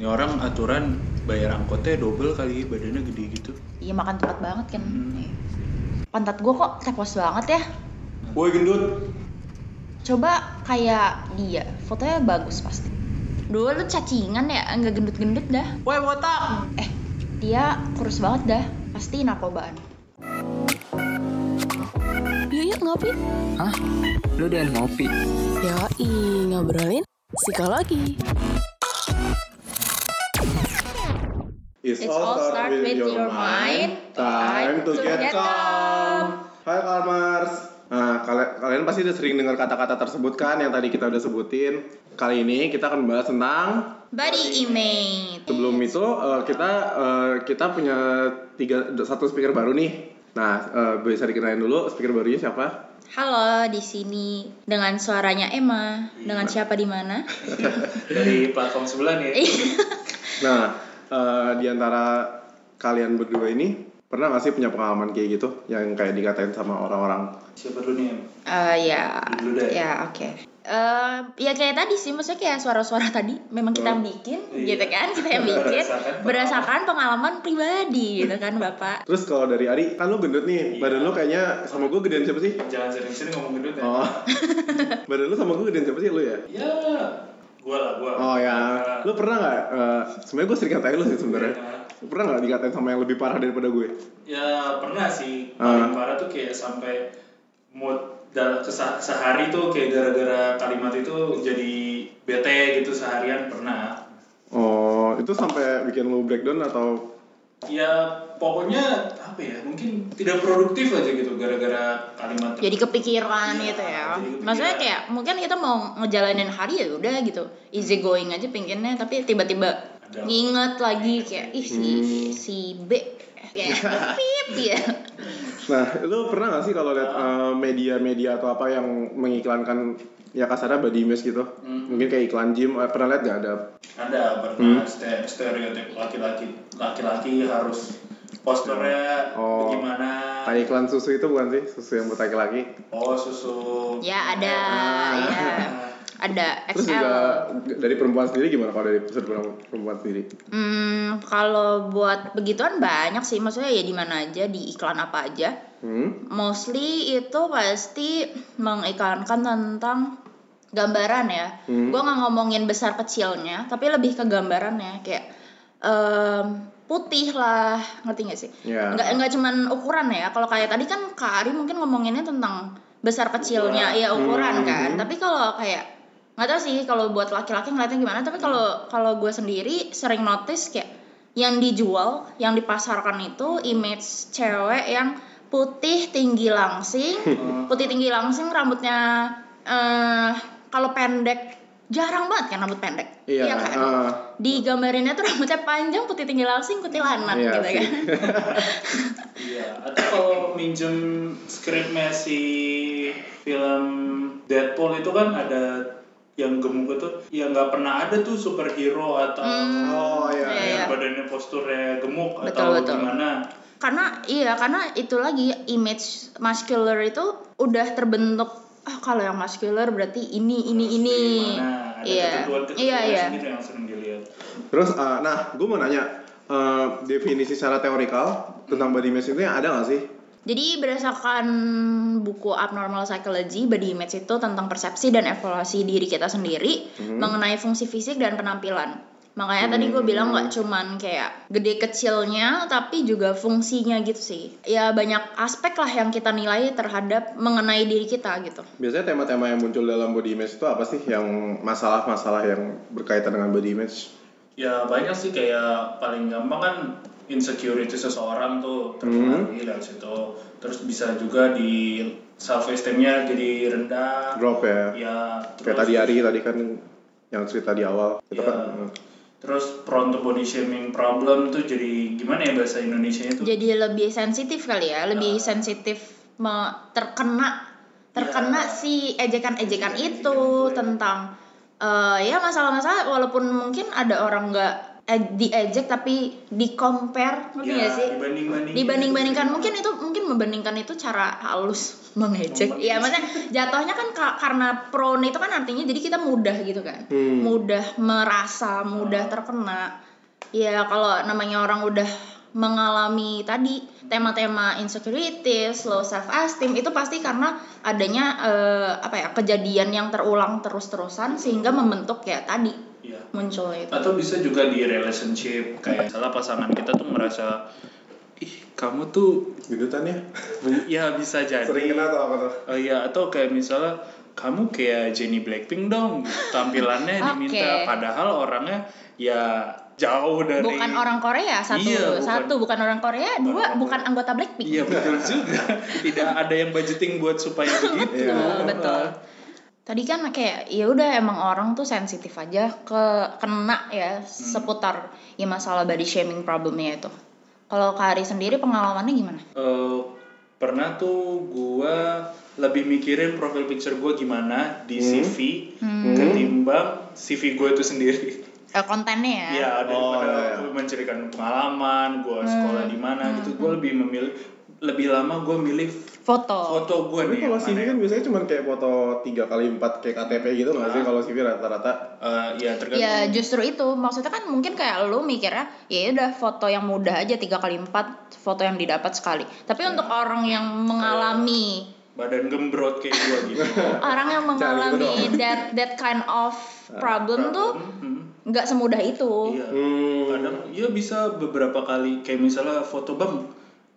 Ini orang aturan bayar angkotnya double kali badannya gede gitu. Iya makan tempat banget kan. Hmm. Nih. Pantat gue kok tepos banget ya. Woi gendut. Coba kayak dia, fotonya bagus pasti. Dulu lu cacingan ya, nggak gendut-gendut dah. Woi botak. Eh, dia kurus banget dah. Pasti narkobaan. Yuk yuk ngopi. Hah? Lu udah ngopi? Yoi, ngobrolin psikologi. It's, It's all start with your mind. Time to get calm. Hai Kalmars. Nah, kalian, kalian pasti udah sering dengar kata-kata tersebut kan yang tadi kita udah sebutin. Kali ini kita akan bahas tentang Body image. sebelum itu eh, kita eh, kita punya tiga satu speaker baru nih. Nah, eh, bisa dikenalin dulu speaker barunya siapa? Halo, di sini dengan suaranya Emma. Dengan siapa di mana? Dari platform sebelah nih. Nah, eh, di antara kalian berdua ini pernah gak sih punya pengalaman kayak gitu yang kayak dikatain sama orang-orang? Siapa dulu nih? Eh ya, Dulu deh. ya oke. Eh, ya kayak tadi sih, maksudnya kayak suara-suara tadi memang kita Oh, bikin, iya. gitu kan? Kita yang bikin Berdasarkan berdasarkan pengalaman pribadi, gitu kan, bapak? Terus kalau dari Ari, kan lu gendut nih, Iya. badan lu kayaknya sama gue gedean siapa sih? Jangan sering-sering ngomong gendut ya. Oh, badan lu sama gue gedean siapa sih lu ya? Ya, gua lah gua. Oh ya, lu pernah nggak? eh, sebenarnya gue sering katain lu sih sebenarnya. Ya, Pernah nggak dikatain sama yang lebih parah daripada gue? ya pernah sih. Ah. Paling parah tuh kayak sampai mood dalam sehari tuh kayak gara-gara kalimat itu jadi bete gitu seharian pernah. Oh, itu sampai bikin lu breakdown atau? Ya pokoknya apa ya mungkin tidak produktif aja gitu gara-gara kalimat Jadi kepikiran Iya, gitu ya. kepikiran. Maksudnya kayak mungkin kita mau ngejalanin hari ya udah gitu, easy going aja pinginnya, tapi tiba-tiba nginget lagi kayak ih si Hmm. si B kayak pip ya. Nah, lu pernah gak sih kalau lihat eh, media-media atau apa yang mengiklankan ya kasarnya body image gitu? Hmm. Mungkin kayak iklan gym, eh, pernah lihat gak ada? ada pernah ste- stereotip laki-laki laki-laki harus posternya Oh. bagaimana Kayak iklan susu itu bukan sih? Susu yang buat laki-laki. oh susu Ya ada, Ah. ya ada Terus XL. juga dari perempuan sendiri gimana kalau dari sudut pandang perempuan sendiri? Hmm, kalau buat begituan banyak sih, maksudnya ya di mana aja, di iklan apa aja. Hmm? Mostly itu pasti mengiklankan tentang gambaran ya. Hmm. Gue nggak ngomongin besar kecilnya, tapi lebih ke gambarannya kayak em, putih lah, ngerti gak sih? Ya. Nggak nggak cuman ukuran ya. Kalau kayak tadi kan Kak Ari mungkin ngomonginnya tentang besar kecilnya, ya ukuran Hmm. kan. Tapi kalau kayak nggak tahu sih kalau buat laki-laki ngeliatnya gimana. Tapi kalau kalau gue sendiri sering notice kayak yang dijual, yang dipasarkan itu image cewek yang putih tinggi langsing, putih tinggi langsing rambutnya eh kalau pendek jarang banget kan rambut pendek, Iya, kan? ah. Digambarinnya tuh rambutnya panjang, putih tinggi langsing, kuntilanak Iya gitu sih. kan. iya atau kalau minjem skripnya si film Deadpool itu kan ada yang gemuk itu yang nggak pernah ada tuh superhero atau Hmm, Oh, iya, iya, yang iya. badannya posturnya gemuk Betul, atau betul. gimana Karena iya, karena itu lagi image muscular itu udah terbentuk ah kalau yang muscular berarti ini ini ini. ada Iya. Iya, iya. sendiri yang sering dilihat Terus, eh, nah, gue mau nanya, eh, definisi secara teorikal tentang body image itu yang ada gak sih? Jadi berdasarkan buku Abnormal Psychology, body image itu tentang persepsi dan evaluasi diri kita sendiri mengenai fungsi fisik dan penampilan. Makanya tadi gue bilang nggak cuman kayak gede kecilnya, tapi juga fungsinya gitu sih. Ya banyak aspek lah yang kita nilai terhadap mengenai diri kita gitu. Biasanya tema-tema yang muncul dalam body image itu apa sih yang masalah-masalah yang berkaitan dengan body image? Ya banyak sih kayak paling gampang kan insecurity seseorang tuh terpengaruhi dari situ. Terus bisa juga di self esteemnya jadi rendah. Drop ya? Ya. Kayak tadi Ari tadi kan yang cerita di awal. Itu Iya. kan, Terus prone to body shaming problem tuh jadi gimana ya bahasa Indonesia itu? Jadi lebih sensitif kali ya, lebih sensitif me- terkena terkena Ya. si ejekan-ejekan itu tentang eh, ya masalah-masalah walaupun mungkin ada orang nggak diejek tapi di compare ngerti Ya, sih dibanding-bandingin. dibanding-bandingkan mungkin itu mungkin membandingkan itu cara halus mengejek Mengejek. ya maksudnya jatuhnya kan ka- karena prone itu kan artinya jadi kita mudah gitu kan Hmm. mudah merasa mudah terkena ya kalau namanya orang udah mengalami tadi tema-tema insecurities, low self esteem itu pasti karena adanya eh, apa ya kejadian yang terulang terus-terusan sehingga membentuk ya tadi Iya. muncul itu. atau bisa juga di relationship kayak salah pasangan kita tuh merasa ih kamu tuh Gendutan ya? ya bisa jadi Sering kena atau apa tuh? oh iya atau kayak misalnya kamu kayak Jenny Blackpink dong gitu. tampilannya diminta Oke. padahal orangnya ya jauh dari Bukan orang Korea satu, Iya, bukan. satu bukan orang Korea, dua orang bukan anggota Blackpink. iya betul juga tidak ada yang budgeting buat supaya begitu Betul, betul. Tadi kan kayak ya udah emang orang tuh sensitif aja ke kena ya seputar ya masalah body shaming problemnya itu. Kalau Kak Ari sendiri pengalamannya gimana? Eh, pernah tuh gua lebih mikirin profile picture gua gimana di CV Hmm. ketimbang CV gue itu sendiri. Eh, kontennya ya? Iya, daripada iya, iya. gue menceritakan pengalaman, gue sekolah Hmm. di mana gitu, gue lebih memilih lebih lama gue milih Foto. foto gue Tapi nih. kalau CV mana kan biasanya cuma kayak foto 3 kali 4 kayak KTP gitu nggak sih Ah. kalau CV rata-rata Eh, ya tergantung. Ya justru itu maksudnya kan mungkin kayak lu mikirnya ya udah foto yang mudah aja tiga kali empat foto yang didapat sekali. Tapi untuk orang yang mengalami badan gembrot kayak gue gitu. orang yang mengalami that that kind of problem tuh Hmm. nggak semudah itu. Iya. Hmm. Kadang ya bisa beberapa kali kayak misalnya foto bang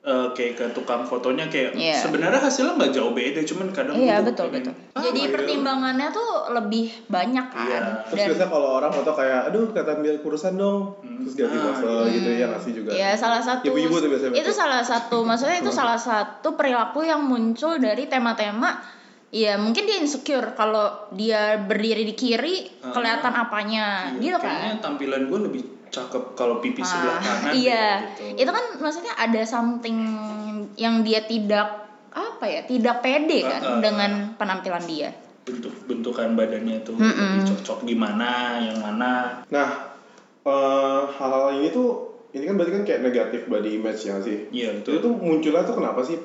eh, kayak ke tukang fotonya kayak Iya. sebenarnya hasilnya nggak jauh beda cuman kadang Iya gua betul pengen, betul. ah, Jadi gitu. pertimbangannya tuh lebih banyak kan. Iya. Terus Dan biasanya kalau orang foto kayak aduh kelihatan dia kurusan dong Hmm. terus ganti Ah, pose gitu ya nggak sih juga ya salah satu Ibu-ibu tuh biasanya itu betul. salah satu maksudnya itu salah satu perilaku yang muncul dari tema-tema ya mungkin dia insecure kalau dia berdiri di kiri Ah. kelihatan apanya Iya, gitu kan. kayaknya tampilan gue lebih cakep kalau pipi sebelah Ah, kanan iya. gitu. Itu kan maksudnya ada something yang dia tidak apa ya, tidak pede kan ah. dengan penampilan dia. bentuk bentukan badannya tuh Mm-mm. lebih cocok gimana yang mana nah eh, hal-hal ini tuh ini kan berarti kan kayak negatif body image ya sih iya itu itu tuh munculnya tuh kenapa sih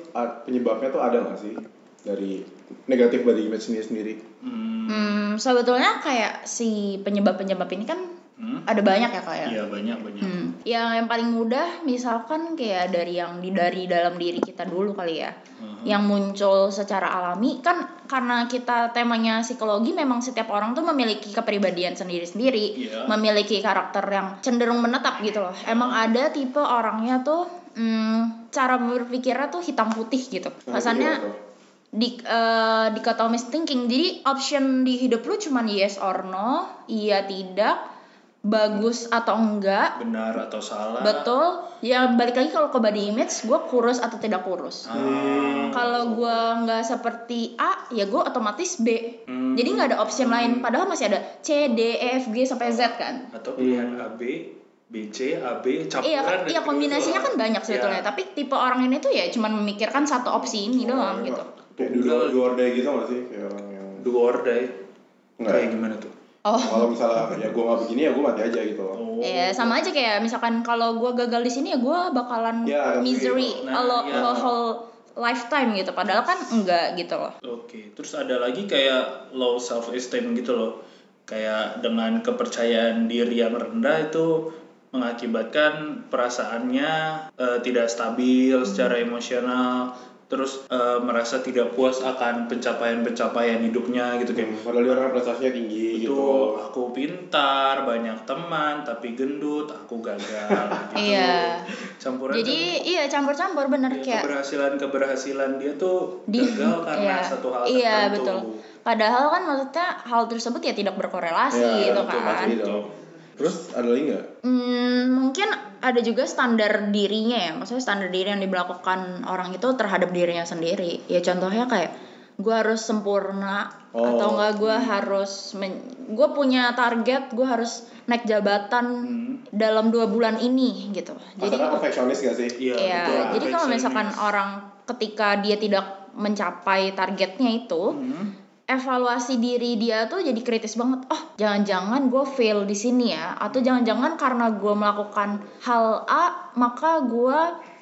penyebabnya tuh ada nggak sih dari negatif body image sendiri sendiri hmm, Hmm, sebetulnya kayak si penyebab-penyebab ini kan hmm, ada banyak ya kayak. iya banyak banyak Hmm. Yang yang paling mudah misalkan kayak dari yang di dari dalam diri kita dulu kali ya. Mhm. Yang muncul secara alami kan karena kita temanya psikologi memang setiap orang tuh memiliki kepribadian sendiri-sendiri, Iya. memiliki karakter yang cenderung menetap gitu loh. Emang ada tipe orangnya tuh hmm, cara berpikirnya tuh hitam putih gitu. Tuh? di eh, dichotomous thinking jadi option di hidup lu cuman yes or no iya tidak bagus atau enggak. Benar atau salah. Betul. Ya balik lagi kalau ke body image gue kurus atau tidak kurus. Ah, kalau gue nggak seperti A ya gue otomatis B. Hmm. jadi nggak ada option lain. Padahal masih ada C D E F G sampai Z kan. Atau pilihan AB BC AB campuran iya dari iya kombinasinya gitu. kan banyak sebetulnya. Iya. tapi tipe orang ini tuh ya cuman memikirkan satu opsi ini doang gitu. Kayak di luar luar day gitu nggak sih? Kayak orang yang do or die Nggak. kayak gimana tuh oh kalau misalnya ya gue nggak begini ya gue mati aja gitu loh oh Ya sama aja kayak misalkan kalau gue gagal di sini ya gue bakalan Ya, misery a Nah, lo- ya. a whole lifetime gitu. Padahal kan enggak gitu loh. Oke, terus ada lagi kayak low self esteem gitu loh. Kayak dengan kepercayaan diri yang rendah itu mengakibatkan perasaannya eh, tidak stabil secara emosional, terus eh, merasa tidak puas akan pencapaian-pencapaian hidupnya gitu kayak Hmm, padahal dia orang prestasinya tinggi itu gitu aku pintar, banyak teman, tapi gendut, aku gagal gitu. Iya. Campuran Jadi iya campur-campur bener Ya, kayak keberhasilan-keberhasilan dia tuh di gagal karena iya, satu hal iya tertentu. betul. Padahal kan maksudnya hal tersebut ya tidak berkorelasi Ya, gitu betul, kan. dong. terus ada lagi nggak Hmm, mungkin ada juga standar dirinya ya, maksudnya standar diri yang diberlakukan orang itu terhadap dirinya sendiri. Ya contohnya kayak gue harus sempurna Oh. atau enggak gue harus gue punya target gue harus naik jabatan Hmm. dalam dua bulan ini gitu. Jadi perfeksionis gak sih Iya, ya, betul. jadi kalau misalkan orang ketika dia tidak mencapai targetnya itu, Hmm. Evaluasi diri dia tuh jadi kritis banget. Oh, jangan-jangan gue fail di sini ya, atau jangan-jangan karena gue melakukan hal A maka gue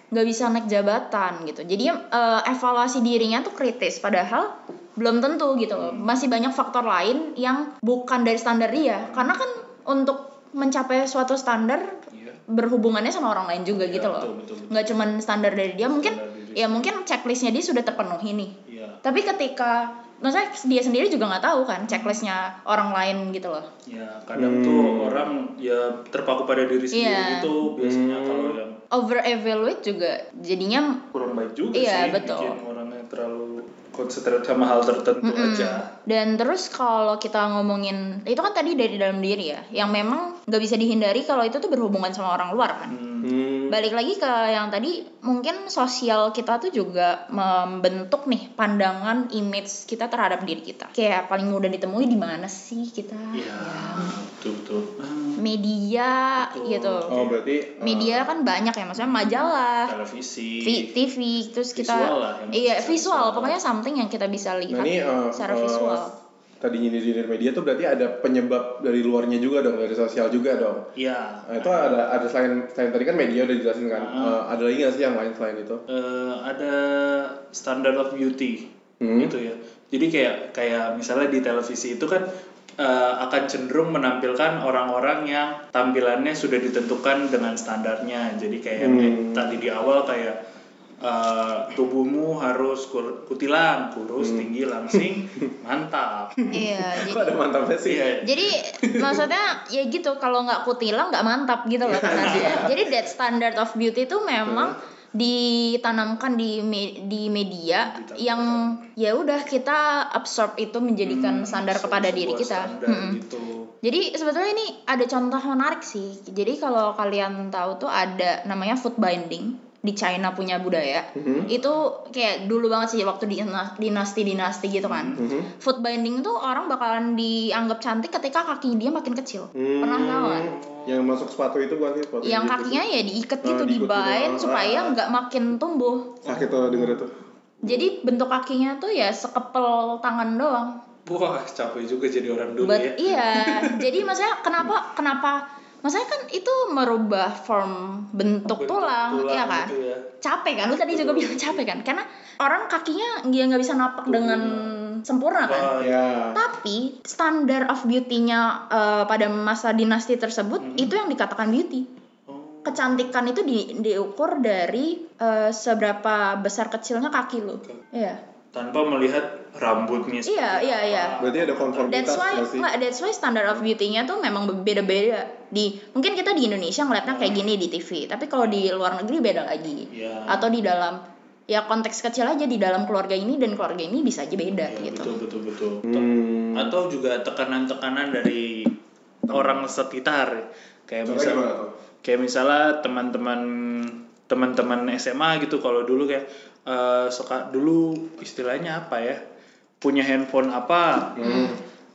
nggak bisa naik jabatan gitu. Jadi eh, evaluasi dirinya tuh kritis, padahal belum tentu gitu loh. Masih banyak faktor lain yang bukan dari standar dia. Karena kan untuk mencapai suatu standar Iya. berhubungannya sama orang lain juga Iya, gitu loh. betul, betul, betul. Nggak cuman standar dari dia, mungkin ya mungkin checklistnya dia sudah terpenuhi nih. Iya. Tapi ketika maksudnya dia sendiri juga nggak tahu kan checklistnya orang lain gitu loh. Ya, kadang tuh orang ya terpaku pada diri sendiri Iya. itu biasanya kalau yang Over evaluate juga jadinya kurang baik juga Iya, sih betul. bikin orangnya terlalu konsentrat sama hal tertentu Mm-mm. aja. Dan terus kalau kita ngomongin itu kan tadi dari dalam diri ya, yang memang nggak bisa dihindari kalau itu tuh berhubungan sama orang luar kan. Hmm. Hmm. Balik lagi ke yang tadi mungkin sosial kita tuh juga membentuk nih pandangan image kita terhadap diri kita. Kayak paling mudah ditemui di mana sih kita? Iya, Ya, betul betul. Media Betul. gitu. Oh berarti uh, Media kan banyak ya, maksudnya majalah, televisi. vi- TV, terus kita Visual lah, iya visual, visual. pokoknya something yang kita bisa Nah lihat ini uh, secara uh, visual. Tadi nyindir dari media tuh berarti ada penyebab dari luarnya juga dong, dari sosial juga dong. Iya. Nah, itu ada ada selain selain tadi kan media udah dijelasin kan. Ah. Uh, ada lagi nggak sih yang lain selain itu? Eh, ada standard of beauty Hmm. gitu ya. Jadi kayak kayak misalnya di televisi itu kan eh, akan cenderung menampilkan orang-orang yang tampilannya sudah ditentukan dengan standarnya. Jadi kayak yang Hmm. tadi di awal kayak eh, tubuhmu harus kur- kutilang, kurus, Hmm. tinggi, langsing, mantap. Iya, Kok ada mantapnya sih? Iya. Jadi maksudnya ya gitu kalau nggak kutilang nggak mantap gitu loh standarnya. Jadi that standard of beauty itu memang ditanamkan di me- di media Ditanamkan. yang ya udah kita absorb itu menjadikan standar Se- kepada diri kita. standar Mm-mm. gitu. Jadi sebetulnya ini ada contoh menarik sih. Jadi kalau kalian tahu tuh ada namanya food binding di China punya budaya. Mhm. Itu kayak dulu banget sih waktu di dinasti-dinasti gitu kan. Mhm. Food binding tuh orang bakalan dianggap cantik ketika kaki dia makin kecil. Hmm. Pernah tahu nggak? Yang masuk sepatu itu bukan sih? Sepatu Yang gitu. kakinya ya diikat Ah, gitu, diikat gitu, dibind ah, supaya ah. nggak makin tumbuh. Sakit tuh denger itu. Jadi bentuk kakinya tuh ya sekepel tangan doang. Wah, capek juga jadi orang dulu But ya. iya, jadi maksudnya kenapa kenapa maksudnya kan itu merubah form bentuk, Bentuk tulang, ya kan? gitu ya. Capek kan? Lu tadi juga bilang capek kan? Karena orang kakinya dia nggak bisa napak dengan sempurna kan? Wah, Ya. Tapi standar of beauty-nya eh, pada masa dinasti tersebut Hmm. itu yang dikatakan beauty. Oh. Kecantikan itu di, diukur dari eh, seberapa besar kecilnya kaki lu. Oke. Iya. Tanpa melihat rambutnya Iya, iya, iya. Berarti ada konformitas That's why, sih? nggak, that's why standard of beauty-nya tuh memang beda-beda. Di mungkin kita di Indonesia ngeliatnya kayak gini di TV, tapi kalau di luar negeri beda lagi. Iya. Atau di dalam ya konteks kecil aja di dalam keluarga ini dan keluarga ini bisa aja beda Iya, gitu. betul betul betul Hmm. atau juga tekanan-tekanan dari orang sekitar kayak Contohnya misal gimana tuh? kayak misalnya teman-teman teman-teman SMA gitu kalau dulu kayak eh, suka dulu istilahnya apa ya punya handphone apa Hmm.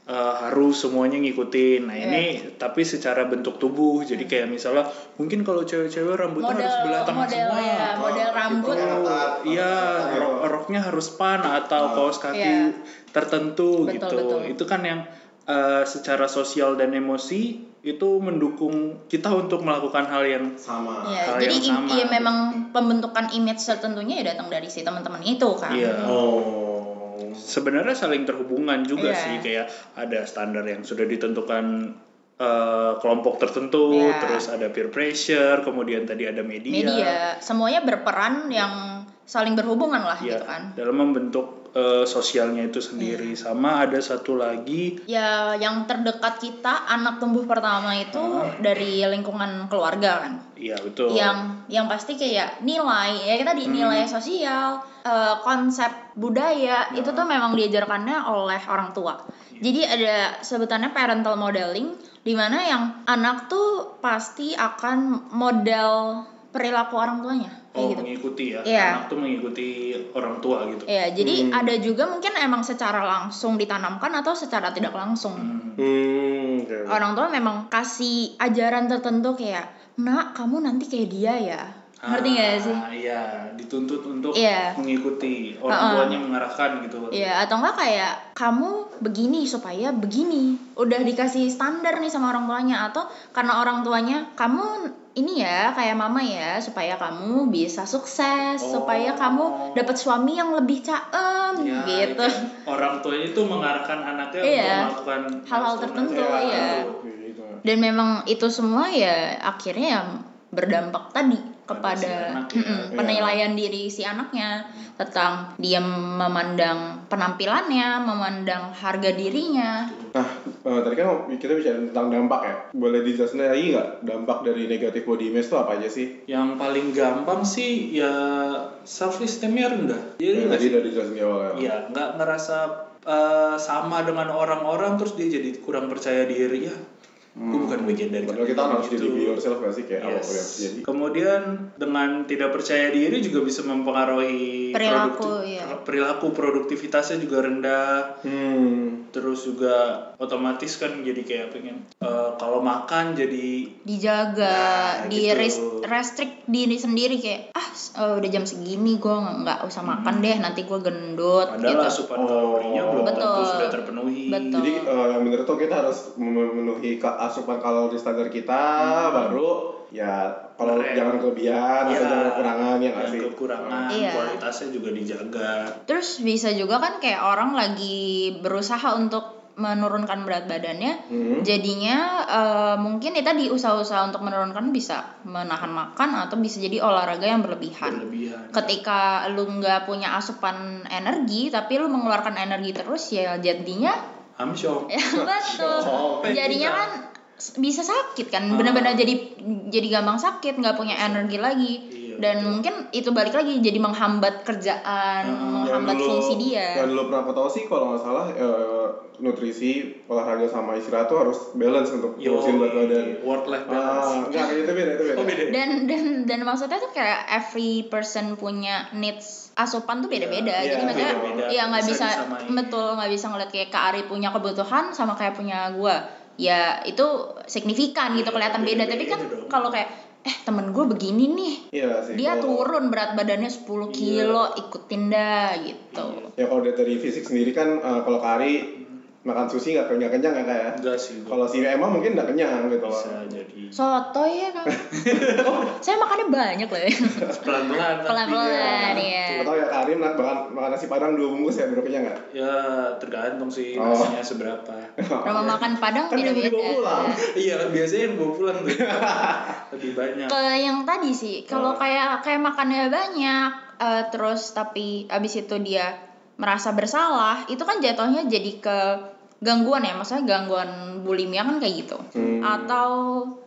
eh, harus semuanya ngikutin nah ini tapi secara bentuk tubuh jadi kayak misalnya mungkin kalau cewek-cewek rambutnya Model harus belah tengah model semua ya, model Oh, rambut. gitu. ketat. Iya, rok roknya harus pan atau kaos kaki Iya. tertentu Betul, gitu. betul. Itu kan yang eh, secara sosial dan emosi itu mendukung kita untuk melakukan hal yang Sama. Ya, hal jadi yang sama. ya memang pembentukan image tertentunya ya datang dari si teman-teman itu kan. iya. Oh. Sebenarnya saling terhubungan juga Iya. sih kayak ada standar yang sudah ditentukan eh, kelompok tertentu, Iya. terus ada peer pressure, kemudian tadi ada media. Media semuanya berperan yang saling berhubungan lah Iya, gitu kan. dalam membentuk eh, sosialnya itu sendiri. Sama ada satu lagi Ya yang terdekat kita anak tumbuh pertama itu Ah. dari lingkungan keluarga kan. Iya betul. Yang yang pasti kayak nilai ya kita di Hmm. nilai sosial, eh, konsep budaya itu Nah. tuh memang diajarkannya oleh orang tua. Iya. Jadi ada sebutannya parental modeling di mana yang anak tuh pasti akan model perilaku orang tuanya Oh, gitu. mengikuti ya. Iya. Anak tuh mengikuti orang tua gitu. Ya, jadi Hmm. ada juga mungkin emang secara langsung ditanamkan atau secara tidak langsung. Hmm. Hmm. Orang tua memang kasih ajaran tertentu kayak, "Nak, kamu nanti kayak dia ya." Ngerti nggak sih? Ah, Iya, dituntut untuk Iya. mengikuti orang Ha-ha. tuanya mengarahkan gitu. Iya, atau enggak kayak kamu begini supaya begini. Udah dikasih standar nih sama orang tuanya atau karena orang tuanya kamu ini ya kayak mama ya supaya kamu bisa sukses, Oh. supaya kamu dapat suami yang lebih caem Ya, gitu. itu orang tuanya itu mengarahkan anaknya Iya. untuk melakukan Hal-hal tertentu, iya. Gitu. Dan memang itu semua ya akhirnya yang berdampak tadi Pada si kepada anak ya. Iya. penilaian diri si anaknya tentang dia memandang penampilannya, memandang harga dirinya. Nah, eh, tadi kan kita bicara tentang dampak ya. Boleh dijelasin lagi nggak dampak dari negatif body image itu apa aja sih? Yang paling gampang sih ya self esteemnya rendah. Jadi Yang nggak tadi sih? udah dijelasin di awal ya. Iya, nggak ngerasa eh, sama dengan orang-orang terus dia jadi kurang percaya diri ya. Gue bukan bagian dari Padahal kita harus gitu. jadi be yourself gak sih kayak apa Yes. yang jadi. Kemudian dengan tidak percaya diri juga bisa mempengaruhi Perilaku, produkti- iya. perilaku produktivitasnya juga rendah. Hmm. Terus juga otomatis kan jadi kayak pengen eh, kalau makan jadi dijaga, Nah, di gitu. res- restrict diri sendiri kayak ah eh, udah jam segini gue nggak usah makan deh nanti gue gendut padahal gitu. asupan Oh. kalorinya belum tentu Betul. sudah terpenuhi. Betul. Jadi eh, yang bener tuh kita harus memenuhi ka- asupan kalori standar kita baru ya kalau Bener. jangan kelebihan atau Iya. jangan kekurangan ya nggak Yang sih? kekurangan Iya. kualitasnya juga dijaga. Terus bisa juga kan kayak orang lagi berusaha untuk menurunkan berat badannya, Hmm. jadinya eh, mungkin ya tadi usaha-usaha untuk menurunkan bisa menahan makan atau bisa jadi olahraga yang berlebihan. Berlebihan. Ketika lu nggak punya asupan energi tapi lu mengeluarkan energi terus ya jadinya Amsyong. ya betul. Jadinya kita- kan bisa sakit kan, Ah. benar-benar jadi jadi gampang sakit, nggak punya energi lagi. Iya, Dan betul. mungkin itu balik lagi jadi menghambat kerjaan, Ah, menghambat dulu- fungsi dia. Yang dulu pernah aku tahu sih kalau nggak salah eh, nutrisi, olahraga sama istirahat tuh harus balance untuk ngurusin berat badan. work life balance. Ah, enggak, itu beda, itu beda. Oh, beda. Dan dan dan maksudnya tuh kayak every person punya needs asupan tuh beda-beda. Iya, jadi maksudnya ya nggak Bisa bisa, betul nggak bisa ngeliat kayak Kak Ari punya kebutuhan sama kayak punya gua. Ya itu signifikan gitu Iya, kelihatan beda. Tapi kan beda dong. kalau kayak eh temen gue begini nih Iya sih. dia kalau- turun berat badannya 10 Iya. kilo ikutin dah gitu Ya kalau dari- fisik sendiri kan eh, kalau Kari makan sushi nggak kenyang kenyang ya kayak. Enggak sih. Kalau si Emma mungkin nggak kenyang gitu loh. bisa jadi soto ya kan saya makannya banyak loh ya pelan-pelan. pelan-pelan ya Atau ya Karim nak makan makan nasi padang dua bungkus ya baru kenyang nggak? Ya tergantung sih Oh. nasinya seberapa. rumah makan padang Kan yang dibawa pulang. iya biasanya yang bawa pulang tuh lebih banyak. ke yang tadi sih kalau Oh. kayak kayak makannya banyak eh, terus tapi abis itu dia merasa bersalah itu kan jatuhnya jadi ke gangguan ya maksudnya gangguan bulimia kan kayak gitu Hmm. atau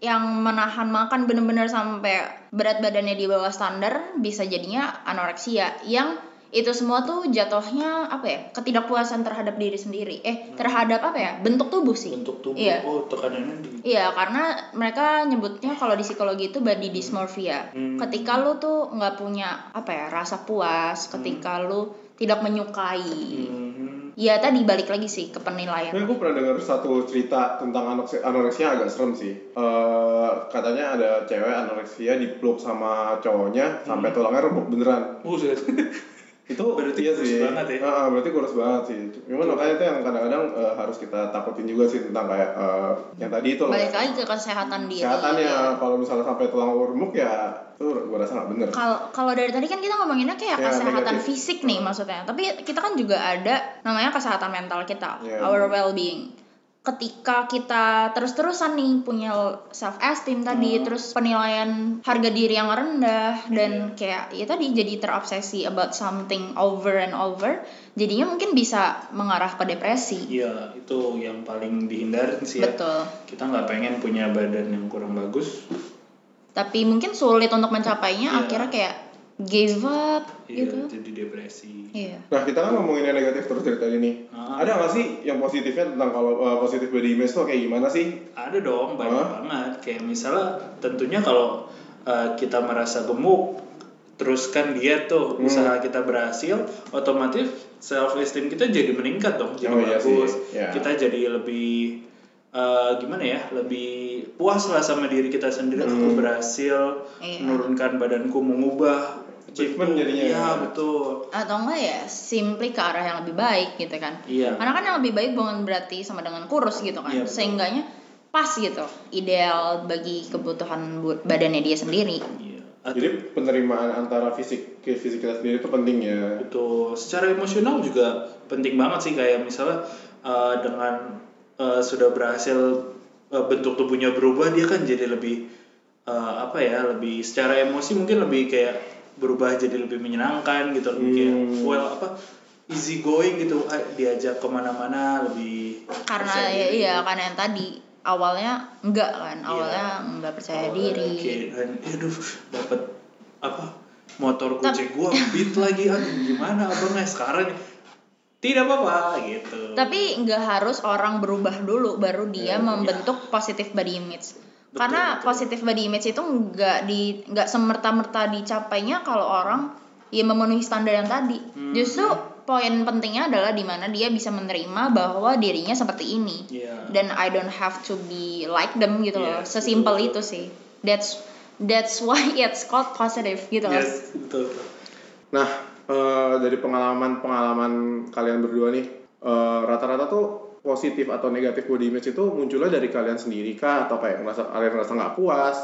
yang menahan makan bener-bener sampai berat badannya di bawah standar bisa jadinya anoreksia yang itu semua tuh jatuhnya apa ya ketidakpuasan terhadap diri sendiri eh terhadap apa ya bentuk tubuh sih Bentuk tubuh. Iya. Oh tekanannya di. Iya, karena mereka nyebutnya kalau di psikologi itu body dysmorphia. Hmm. Ketika lu tuh nggak punya apa ya rasa puas, ketika lu tidak menyukai. Mhm. Ya tadi balik lagi sih ke penilaian. Tapi aku pernah dengar satu cerita tentang anoreksia, agak serem sih. Eh, katanya ada cewek anoreksia dipeluk sama cowoknya sampai tulangnya rebuk beneran. Buset. Itu Berarti iya kurus sih. banget ya? Ah, ah, berarti kurus banget sih. Cuman makanya itu yang kadang-kadang eh, harus kita takutin juga sih tentang kayak eh, yang tadi itu loh. Balik lagi ke kesehatan diri. Kesehatannya kalau misalnya sampai tulang remuk ya itu gua rasa nggak bener. Kalau kalau dari tadi kan kita ngomonginnya kayak Ya, kesehatan negatif. fisik nih maksudnya. Tapi kita kan juga ada namanya kesehatan mental kita, Ya, our benar. well-being. Ketika kita terus-terusan nih punya self esteem tadi, Hmm. terus penilaian harga diri yang rendah Iya. dan kayak ya tadi jadi terobsesi about something over and over, jadinya mungkin bisa mengarah ke depresi. Iya itu yang paling dihindarin sih ya. Betul. Kita nggak pengen punya badan yang kurang bagus. Tapi mungkin sulit untuk mencapainya Iya. akhirnya kayak give up Iya gitu. jadi depresi. Iya. Nah kita kan ngomongin yang negatif terus dari tadi nih. Ah. Ada nggak sih yang positifnya tentang kalau eh, positif body image tuh kayak gimana sih? Ada dong banyak Hah? banget. Kayak misalnya tentunya kalau uh, kita merasa gemuk, terus kan diet tuh, Hmm. usaha kita berhasil, otomatis self esteem kita jadi meningkat dong, jadi Oh, iya sih. bagus. Iya. Kita jadi lebih eh, gimana ya lebih puas lah sama diri kita sendiri aku berhasil Iya. menurunkan badanku mengubah Achievement jadinya. Iya betul. atau enggak ya simply ke arah yang lebih baik gitu kan Iya. karena kan yang lebih baik bukan berarti sama dengan kurus gitu kan Iya, betul. sehingganya pas gitu ideal bagi kebutuhan bu- badannya dia sendiri Iya. Atau- Jadi penerimaan antara fisik ke fisik kita sendiri itu penting ya. Betul. Secara emosional juga penting banget sih kayak misalnya uh, dengan uh, sudah berhasil uh, bentuk tubuhnya berubah dia kan jadi lebih uh, apa ya lebih secara emosi mungkin lebih kayak berubah jadi lebih menyenangkan gitu lebih kayak Hmm. well apa easy going gitu ah, diajak ke mana-mana lebih karena ya diri. iya karena yang tadi awalnya enggak kan awalnya enggak percaya Awalnya diri. kayak, dan aduh dapat apa motor gojek gua beat lagi aduh gimana abangnya sekarang tidak apa-apa gitu. Tapi nggak harus orang berubah dulu baru dia membentuk positive body image karena positive body image itu nggak di nggak semerta-merta dicapainya kalau orang ya memenuhi standar yang tadi. Justru poin pentingnya adalah di mana dia bisa menerima bahwa dirinya seperti ini. Iya. dan I don't have to be like them gitu loh. Yes, sesimpel betul, itu sih. That's that's why it's called positive gitu loh. Yes, betul. betul. Nah, eh, dari pengalaman-pengalaman kalian berdua nih, eh, rata-rata tuh positif atau negatif body image itu munculnya dari kalian sendiri kah atau kayak ngerasa kalian ngerasa nggak puas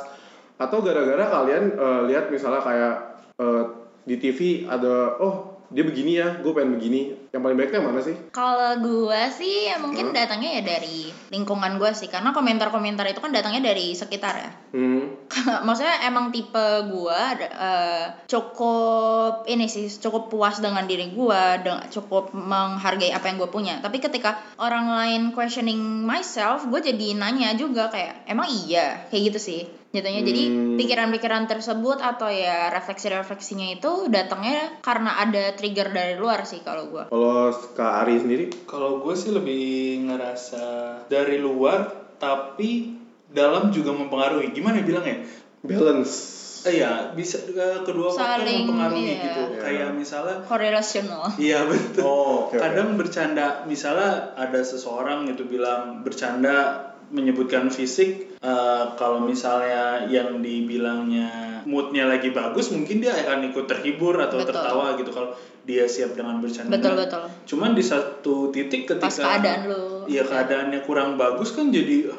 atau gara-gara kalian eh, lihat misalnya kayak eh, di TV ada oh dia begini ya, gue pengen begini. Yang paling baiknya mana sih? Kalau gua sih ya mungkin datangnya ya dari lingkungan gua sih karena komentar-komentar itu kan datangnya dari sekitar ya. Hmm. Maksudnya emang tipe gua eh, cukup ini sih cukup puas dengan diri gua, dengan cukup menghargai apa yang gue punya. Tapi ketika orang lain questioning myself, gue jadi nanya juga kayak emang iya kayak gitu sih. Jatuhnya jadi Hmm. pikiran-pikiran tersebut atau ya refleksi-refleksinya itu datangnya karena ada trigger dari luar sih kalau gua. Kalau Kak Ari sendiri, Kalau gue sih lebih ngerasa dari luar, tapi dalam juga mempengaruhi. Gimana bilangnya? balance. Eh, iya, bisa eh, kedua faktor Saling, mempengaruhi iya. gitu. Iya. Kayak misalnya Korelasional. Iya betul. Oh, oke. Kadang bercanda, misalnya ada seseorang gitu bilang bercanda menyebutkan fisik, eh, kalau misalnya yang dibilangnya moodnya lagi bagus, mungkin dia akan ikut terhibur atau Betul. tertawa gitu kalau dia siap dengan bercanda. Betul betul. Cuman di satu titik ketika Pas keadaan lu. Iya keadaannya kurang bagus kan jadi,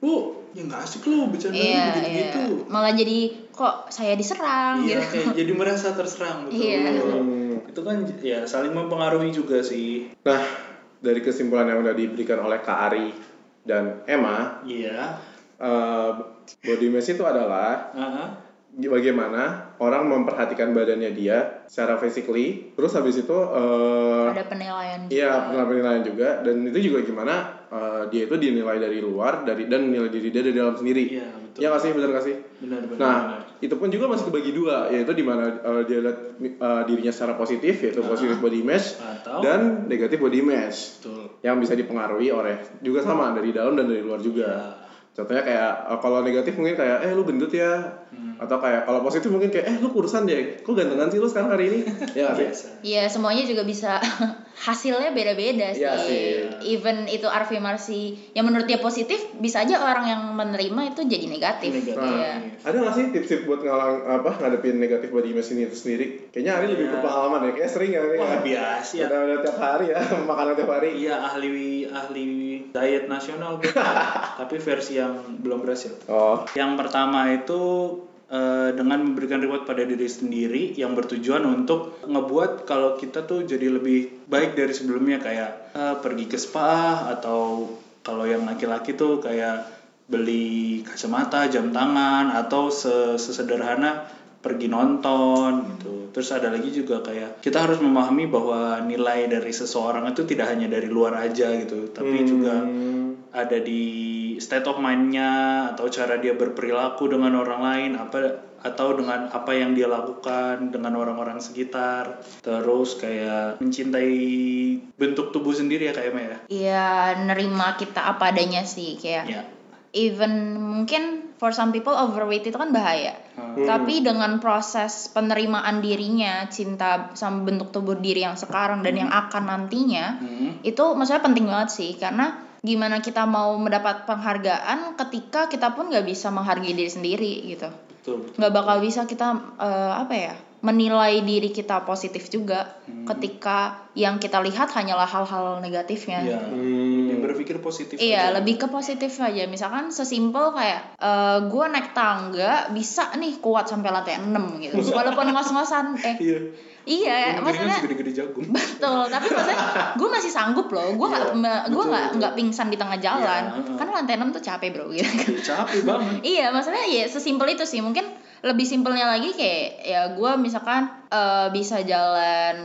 lu ya nggak asik lu bercanda Iya, begitu iya. gitu. Malah jadi kok saya diserang Iya, gitu. kayak jadi merasa terserang betul. Iya. Hmm. Itu kan ya saling mempengaruhi juga sih. Nah, dari kesimpulan yang udah diberikan oleh Kak Ari dan Emma, Iya. eh, body image itu adalah Aha. bagaimana orang memperhatikan badannya dia secara physically terus habis itu eh Ada penilaian juga. iya penilaian juga dan itu juga gimana eh, dia itu dinilai dari luar dari dan nilai diri dia dari dalam sendiri Iya, betul. ya nggak sih benar nggak sih Benar benar. nah benar. itu pun juga masih kebagi dua yaitu di mana eh, dia lihat eh, dirinya secara positif yaitu positif body image Atau dan negatif body image betul. yang bisa dipengaruhi oleh juga sama dari dalam dan dari luar juga contohnya kayak eh, kalau negatif mungkin kayak eh lu gendut ya atau kayak kalau positif mungkin kayak eh lu kurusan deh kok gantengan sih lu sekarang hari ini ya Biasa. Iya semuanya juga bisa hasilnya beda-beda sih. Iya sih. Even itu afirmasi yang menurut dia positif bisa aja orang yang menerima itu jadi negatif. Negatif. Iya. ada nggak sih tips-tips buat ngalang apa ngadepin negatif body image ini itu sendiri kayaknya Ari lebih Iya. berpengalaman ya kayak sering ya Ari Wah ya. biasa ya. udah udah tiap hari ya makanan tiap hari Iya ahli ahli diet nasional gue. tapi versi yang belum berhasil. oh Yang pertama itu eh, dengan memberikan reward pada diri sendiri yang bertujuan untuk ngebuat kalau kita tuh jadi lebih baik dari sebelumnya kayak eh, pergi ke spa atau kalau yang laki-laki tuh kayak beli kacamata, jam tangan atau se- sesederhana pergi nonton gitu. Terus ada lagi juga kayak kita harus memahami bahwa nilai dari seseorang itu tidak hanya dari luar aja gitu, tapi juga Hmm. ada di state of mind-nya atau cara dia berperilaku dengan orang lain apa atau dengan apa yang dia lakukan dengan orang-orang sekitar terus kayak mencintai bentuk tubuh sendiri ya kayak Maya ya Iya nerima kita apa adanya sih kayak ya even mungkin for some people overweight itu kan bahaya. Hmm. Tapi dengan proses penerimaan dirinya, cinta sama bentuk tubuh diri yang sekarang dan yang akan nantinya, Hmm. itu maksudnya penting banget sih karena gimana kita mau mendapat penghargaan ketika kita pun nggak bisa menghargai diri sendiri gitu betul nggak bakal bisa kita eh, apa ya menilai diri kita positif juga Hmm. ketika yang kita lihat hanyalah hal-hal negatifnya Iya. Hmm. Lebih berpikir positif Iya, aja. lebih ke positif aja. Misalkan sesimpel kayak eh gue naik tangga bisa nih kuat sampai lantai 6 gitu. Walaupun ngos-ngosan eh iya iya Kemungkinan maksudnya segede-gede jagung betul, tapi maksudnya gue masih sanggup loh. Gue nggak Iya, gue nggak nggak pingsan di tengah jalan. Iya, heeh. Kan lantai 6 tuh capek, Bro gitu. Ya, capek banget Iya, maksudnya ya sesimpel itu sih. Mungkin lebih simpelnya lagi kayak ya gue misalkan eh, bisa jalan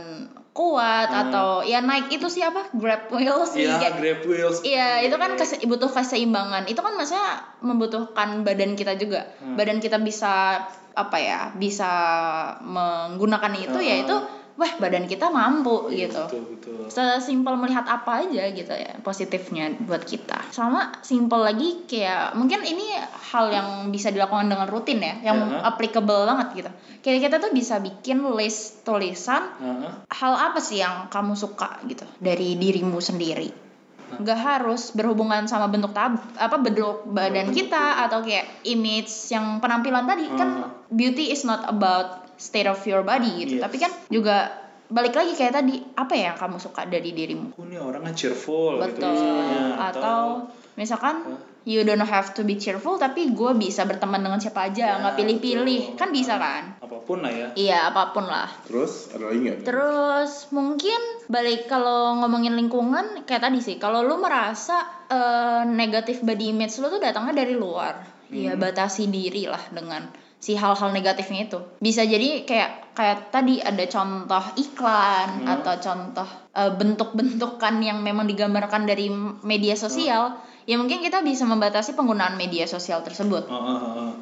kuat Hmm. atau ya naik itu sih apa grab wheel sih Iya, kayak grab wheels Iya, itu kan kese- butuh keseimbangan. Itu kan maksudnya membutuhkan badan kita juga. Hmm. Badan kita bisa apa ya? Bisa menggunakan itu ya Hmm. itu wah badan kita mampu Iya, gitu. betul betul Sesimpel melihat apa aja gitu ya positifnya buat kita. Sama simpel lagi kayak mungkin ini hal yang bisa dilakukan dengan rutin ya, yang Ya. applicable banget gitu. Kayak kita tuh bisa bikin list tulisan Heeh. hal apa sih yang kamu suka gitu dari dirimu sendiri nggak harus berhubungan sama bentuk tab apa bentuk badan kita atau kayak image yang penampilan tadi kan beauty is not about state of your body gitu. Yes. tapi kan juga balik lagi kayak tadi apa ya yang kamu suka dari dirimu? Aku nih orangnya cheerful gitu betul. misalnya atau misalkan you don't have to be cheerful tapi gue bisa berteman dengan siapa aja Ya, nggak pilih-pilih. betul. kan bisa kan? apa pun lah ya. Iya apa pun lah. Terus ada lagi nggak? Terus mungkin balik kalau ngomongin lingkungan kayak tadi sih, kalau lu merasa eh, negatif body image lu tuh datangnya dari luar, ya batasi diri lah dengan si hal-hal negatifnya itu. Bisa jadi kayak kayak tadi ada contoh iklan atau contoh eh, bentuk-bentukan yang memang digambarkan dari media sosial, ya mungkin kita bisa membatasi penggunaan media sosial tersebut. Heeh, heeh, heeh.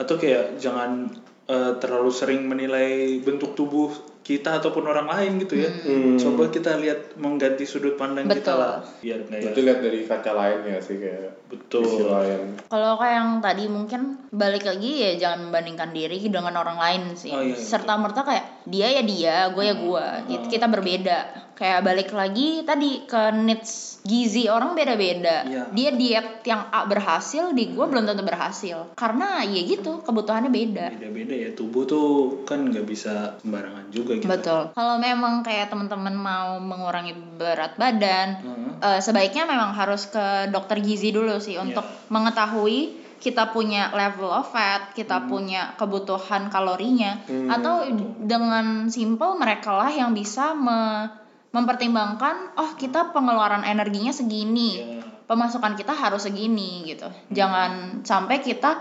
atau kayak jangan eh, terlalu sering menilai bentuk tubuh kita ataupun orang lain gitu ya Hmm. coba kita lihat mengganti sudut pandang kita Betul. lah biar nggak ya Berarti lihat dari kaca lain ya sih kayak betul lain. Kalau kayak yang tadi mungkin balik lagi ya jangan membandingkan diri dengan orang lain sih. Oh, iya, iya, Serta merta kayak dia ya dia, gue ya gue. It- Kita berbeda. Kayak balik lagi tadi ke needs gizi orang beda-beda. Iya. Dia diet yang A berhasil, di gue belum tentu berhasil. Karena ya gitu, kebutuhannya beda. beda-beda ya tubuh tuh kan nggak bisa sembarangan juga gitu Betul. Kalau memang kayak teman-teman mau mengurangi berat badan, Heeh. eh, sebaiknya memang harus ke dokter gizi dulu sih untuk mengetahui kita punya level of fat, kita punya kebutuhan kalorinya, atau dengan simple mereka lah yang bisa me- mempertimbangkan, oh kita pengeluaran energinya segini, Ya. pemasukan kita harus segini gitu. Jangan sampai kita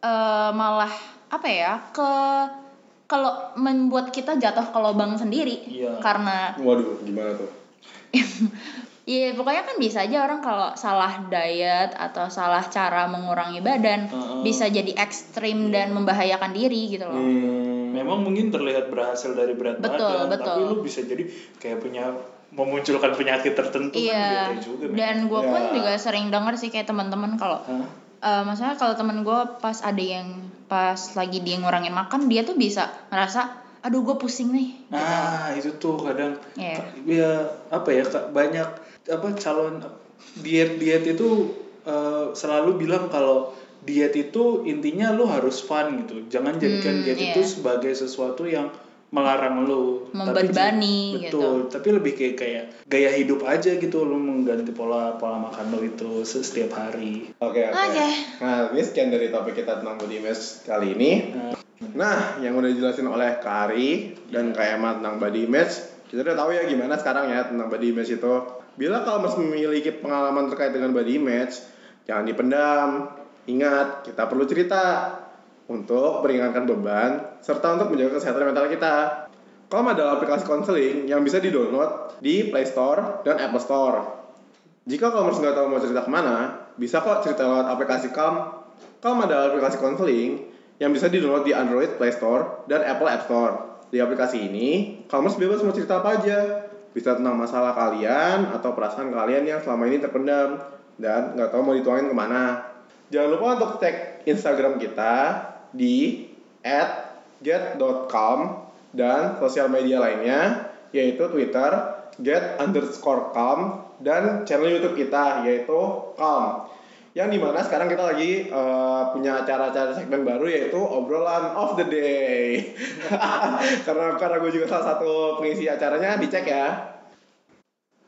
eh, malah apa ya ke kalau membuat kita jatuh ke lubang sendiri Iya. karena Waduh, gimana tuh? Iya pokoknya kan bisa aja orang kalau salah diet atau salah cara mengurangi badan Heeh. bisa jadi ekstrim dan membahayakan diri gitu loh. Hmm. Memang mungkin terlihat berhasil dari berat Betul, badan betul. tapi lu bisa jadi kayak punya memunculkan penyakit tertentu Iya. kan juga. Dan gue pun Ya. juga sering denger sih kayak teman-teman kalau Hah? eh maksudnya kalau temen gue pas ada yang pas lagi dia ngurangin makan dia tuh bisa ngerasa aduh gue pusing nih. Nah, itu tuh kadang Iya. ya apa ya banyak apa calon diet-diet itu eh, selalu bilang kalau diet itu intinya lu harus fun gitu. Jangan jadikan Hmm, diet iya. itu sebagai sesuatu yang melarang lu Tapi Membebani ju- gitu. betul tapi lebih kayak kayak gaya hidup aja gitu lu mengganti pola pola makan lu itu se- setiap hari Oke, oke. Oke. Nah, ini sekian dari topik kita tentang body image kali ini. Nah, yang udah dijelasin oleh Kak Ari dan Kak Emma tentang body image, kita udah tahu ya gimana sekarang ya tentang body image itu. Bila kalau masih memiliki pengalaman terkait dengan body image, jangan dipendam. Ingat, kita perlu cerita untuk meringankan beban serta untuk menjaga kesehatan mental kita. Calm adalah aplikasi konseling yang bisa di-download di Play Store dan Apple Store. Jika kamu nggak tahu mau cerita ke mana, bisa kok cerita lewat aplikasi Calm. Calm adalah aplikasi konseling yang bisa di-download di Android Play Store dan Apple App Store. Di aplikasi ini, kamu bebas mau cerita apa aja. Bisa tentang masalah kalian atau perasaan kalian yang selama ini terpendam dan nggak tahu mau dituangin ke mana. Jangan lupa untuk tag Instagram kita di @get.calm dan sosial media lainnya yaitu Twitter get underscore calm dan channel YouTube kita yaitu Calm. Yang di mana sekarang kita lagi eh, punya acara-acara segmen baru yaitu obrolan of the day. karena karena gue juga salah satu pengisi acaranya dicek ya.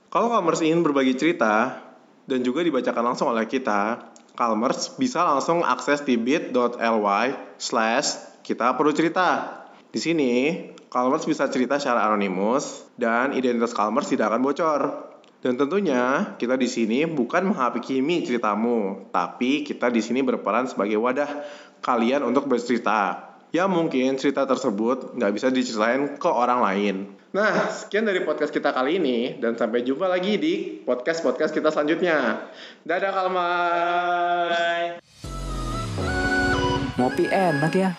Kalau Calmers ingin berbagi cerita dan juga dibacakan langsung oleh kita, Calmers bisa langsung akses di bit.ly slash kita perlu cerita. Di sini, Calmers bisa cerita secara anonimus dan identitas Calmers tidak akan bocor. Dan tentunya kita di sini bukan menghakimi ceritamu, tapi kita di sini berperan sebagai wadah kalian untuk bercerita. Ya mungkin cerita tersebut nggak bisa diceritain ke orang lain. Nah, sekian dari podcast kita kali ini dan sampai jumpa lagi di podcast-podcast kita selanjutnya. Dadah Kalmar. Ngopi enak ya.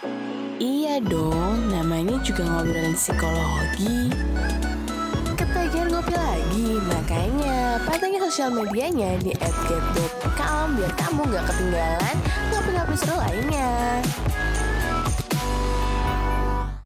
Iya dong, namanya juga ngobrolin psikologi. Ketagihan ngopi lagi, makanya pantengin sosial medianya di @get.calm biar kamu gak ketinggalan ngopi-ngopi seru lainnya.